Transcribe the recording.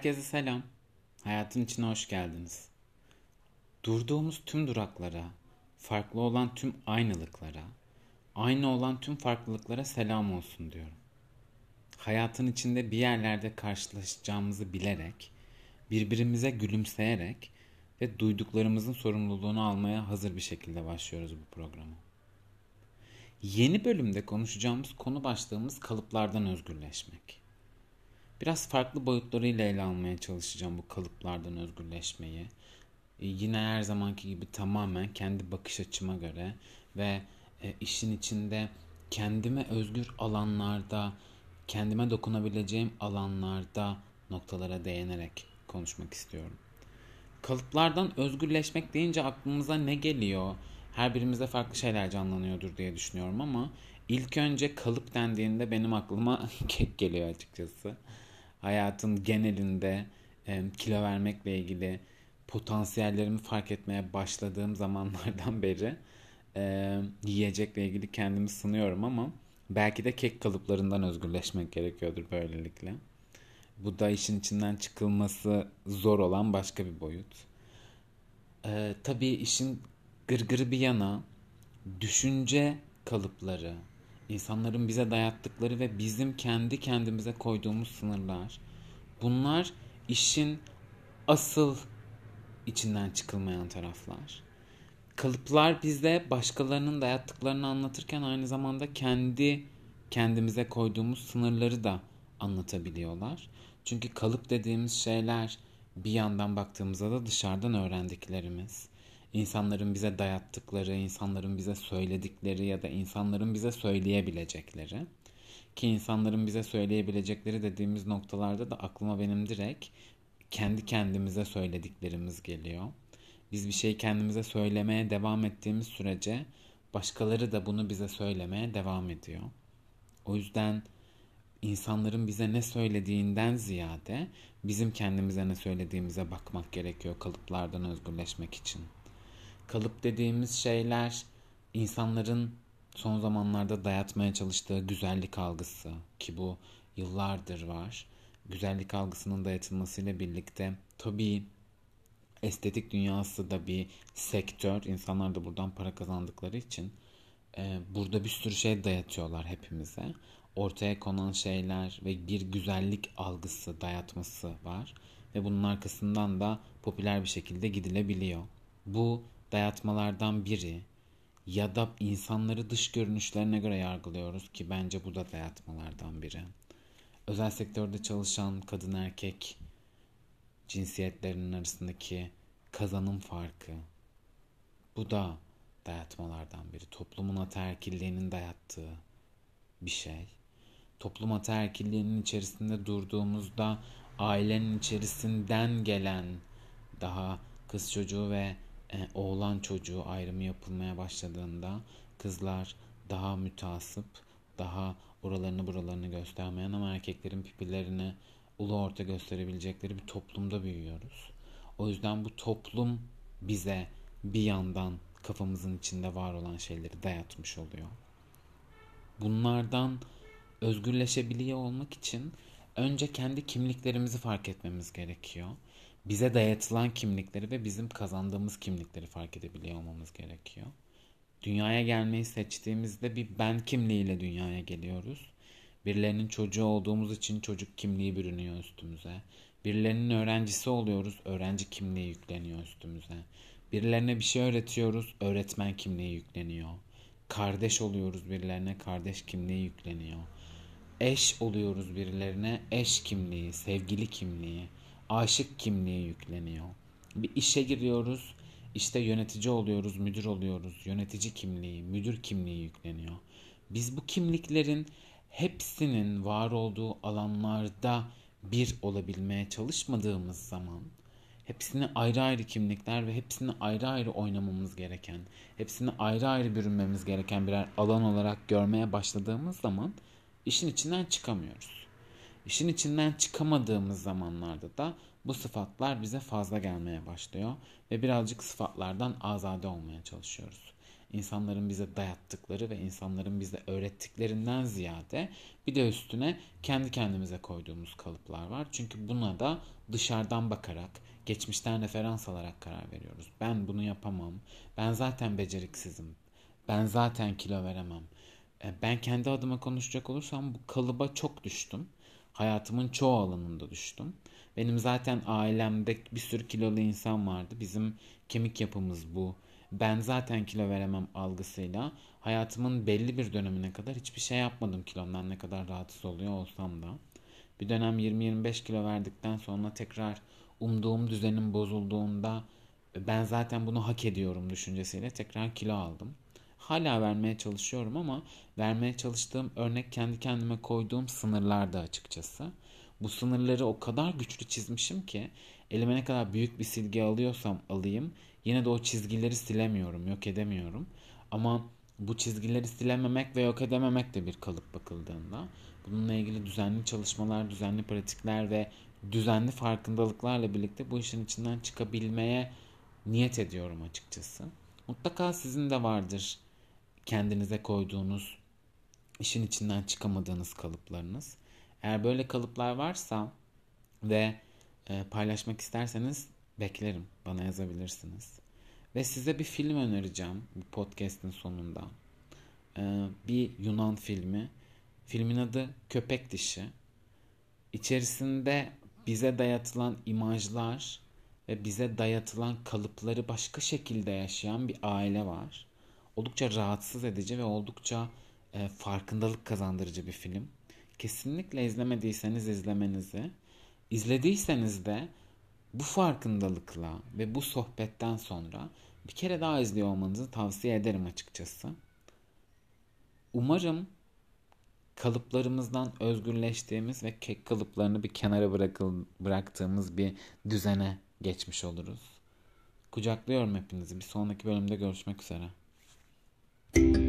Herkese selam. Hayatın içine hoş geldiniz. Durduğumuz tüm duraklara, farklı olan tüm aynılıklara, aynı olan tüm farklılıklara selam olsun diyorum. Hayatın içinde bir yerlerde karşılaşacağımızı bilerek, birbirimize gülümseyerek ve duyduklarımızın sorumluluğunu almaya hazır bir şekilde başlıyoruz bu programı. Yeni bölümde konuşacağımız konu başlığımız kalıplardan özgürleşmek. Biraz farklı boyutlarıyla ele almaya çalışacağım bu kalıplardan özgürleşmeyi. E, yine her zamanki gibi tamamen kendi bakış açıma göre ve e, işin içinde kendime özgür alanlarda, kendime dokunabileceğim alanlarda noktalara değinerek konuşmak istiyorum. Kalıplardan özgürleşmek deyince aklımıza ne geliyor? Her birimize farklı şeyler canlanıyordur diye düşünüyorum ama ilk önce kalıp dendiğinde benim aklıma kek geliyor açıkçası. Hayatın genelinde e, kilo vermekle ilgili potansiyellerimi fark etmeye başladığım zamanlardan beri e, yiyecekle ilgili kendimi sınıyorum ama belki de kek kalıplarından özgürleşmek gerekiyordur böylelikle. Bu da işin içinden çıkılması zor olan başka bir boyut. Ee, tabii işin gırgırı bir yana düşünce kalıpları, insanların bize dayattıkları ve bizim kendi kendimize koyduğumuz sınırlar. Bunlar işin asıl içinden çıkılmayan taraflar. Kalıplar bize başkalarının dayattıklarını anlatırken aynı zamanda kendi kendimize koyduğumuz sınırları da anlatabiliyorlar. Çünkü kalıp dediğimiz şeyler bir yandan baktığımızda da dışarıdan öğrendiklerimiz. İnsanların bize dayattıkları, insanların bize söyledikleri ya da insanların bize söyleyebilecekleri. Ki insanların bize söyleyebilecekleri dediğimiz noktalarda da aklıma benim direkt kendi kendimize söylediklerimiz geliyor. Biz bir şeyi kendimize söylemeye devam ettiğimiz sürece başkaları da bunu bize söylemeye devam ediyor. O yüzden insanların bize ne söylediğinden ziyade bizim kendimize ne söylediğimize bakmak gerekiyor kalıplardan özgürleşmek için. Kalıp dediğimiz şeyler insanların son zamanlarda dayatmaya çalıştığı güzellik algısı ki bu yıllardır var. Güzellik algısının dayatılmasıyla birlikte tabii estetik dünyası da bir sektör. İnsanlar da buradan para kazandıkları için e, burada bir sürü şey dayatıyorlar hepimize ortaya konan şeyler ve bir güzellik algısı dayatması var ve bunun arkasından da popüler bir şekilde gidilebiliyor. Bu dayatmalardan biri ya da insanları dış görünüşlerine göre yargılıyoruz ki bence bu da dayatmalardan biri. Özel sektörde çalışan kadın erkek cinsiyetlerinin arasındaki kazanım farkı. Bu da dayatmalardan biri. Toplumun ataerkilliğinin dayattığı bir şey toplum ataerkilliğinin içerisinde durduğumuzda ailenin içerisinden gelen daha kız çocuğu ve oğlan çocuğu ayrımı yapılmaya başladığında kızlar daha mütasip, daha oralarını buralarını göstermeyen ama erkeklerin pipilerini ulu orta gösterebilecekleri bir toplumda büyüyoruz. O yüzden bu toplum bize bir yandan kafamızın içinde var olan şeyleri dayatmış oluyor. Bunlardan özgürleşebiliyor olmak için önce kendi kimliklerimizi fark etmemiz gerekiyor. Bize dayatılan kimlikleri ve bizim kazandığımız kimlikleri fark edebiliyor olmamız gerekiyor. Dünyaya gelmeyi seçtiğimizde bir ben kimliğiyle dünyaya geliyoruz. Birilerinin çocuğu olduğumuz için çocuk kimliği bürünüyor üstümüze. Birilerinin öğrencisi oluyoruz, öğrenci kimliği yükleniyor üstümüze. Birilerine bir şey öğretiyoruz, öğretmen kimliği yükleniyor. Kardeş oluyoruz birilerine, kardeş kimliği yükleniyor eş oluyoruz birilerine. Eş kimliği, sevgili kimliği, aşık kimliği yükleniyor. Bir işe giriyoruz. işte yönetici oluyoruz, müdür oluyoruz. Yönetici kimliği, müdür kimliği yükleniyor. Biz bu kimliklerin hepsinin var olduğu alanlarda bir olabilmeye çalışmadığımız zaman hepsini ayrı ayrı kimlikler ve hepsini ayrı ayrı oynamamız gereken, hepsini ayrı ayrı bürünmemiz gereken birer alan olarak görmeye başladığımız zaman işin içinden çıkamıyoruz. İşin içinden çıkamadığımız zamanlarda da bu sıfatlar bize fazla gelmeye başlıyor ve birazcık sıfatlardan azade olmaya çalışıyoruz. insanların bize dayattıkları ve insanların bize öğrettiklerinden ziyade bir de üstüne kendi kendimize koyduğumuz kalıplar var. Çünkü buna da dışarıdan bakarak, geçmişten referans alarak karar veriyoruz. Ben bunu yapamam. Ben zaten beceriksizim. Ben zaten kilo veremem. E, ben kendi adıma konuşacak olursam bu kalıba çok düştüm. Hayatımın çoğu alanında düştüm. Benim zaten ailemde bir sürü kilolu insan vardı. Bizim kemik yapımız bu. Ben zaten kilo veremem algısıyla hayatımın belli bir dönemine kadar hiçbir şey yapmadım kilomdan ne kadar rahatsız oluyor olsam da. Bir dönem 20-25 kilo verdikten sonra tekrar umduğum düzenim bozulduğunda ben zaten bunu hak ediyorum düşüncesiyle tekrar kilo aldım. Hala vermeye çalışıyorum ama vermeye çalıştığım örnek kendi kendime koyduğum sınırlarda açıkçası. Bu sınırları o kadar güçlü çizmişim ki elime ne kadar büyük bir silgi alıyorsam alayım yine de o çizgileri silemiyorum, yok edemiyorum. Ama bu çizgileri silememek ve yok edememek de bir kalıp bakıldığında. Bununla ilgili düzenli çalışmalar, düzenli pratikler ve düzenli farkındalıklarla birlikte bu işin içinden çıkabilmeye niyet ediyorum açıkçası. Mutlaka sizin de vardır kendinize koyduğunuz işin içinden çıkamadığınız kalıplarınız. Eğer böyle kalıplar varsa ve e, paylaşmak isterseniz beklerim. Bana yazabilirsiniz. Ve size bir film önereceğim bu podcast'in sonunda. E, bir Yunan filmi. Filmin adı Köpek Dişi. İçerisinde bize dayatılan imajlar ve bize dayatılan kalıpları başka şekilde yaşayan bir aile var. Oldukça rahatsız edici ve oldukça e, farkındalık kazandırıcı bir film. Kesinlikle izlemediyseniz izlemenizi, izlediyseniz de bu farkındalıkla ve bu sohbetten sonra bir kere daha izliyor olmanızı tavsiye ederim açıkçası. Umarım kalıplarımızdan özgürleştiğimiz ve kek kalıplarını bir kenara bırakıl, bıraktığımız bir düzene geçmiş oluruz. Kucaklıyorum hepinizi. Bir sonraki bölümde görüşmek üzere. thank you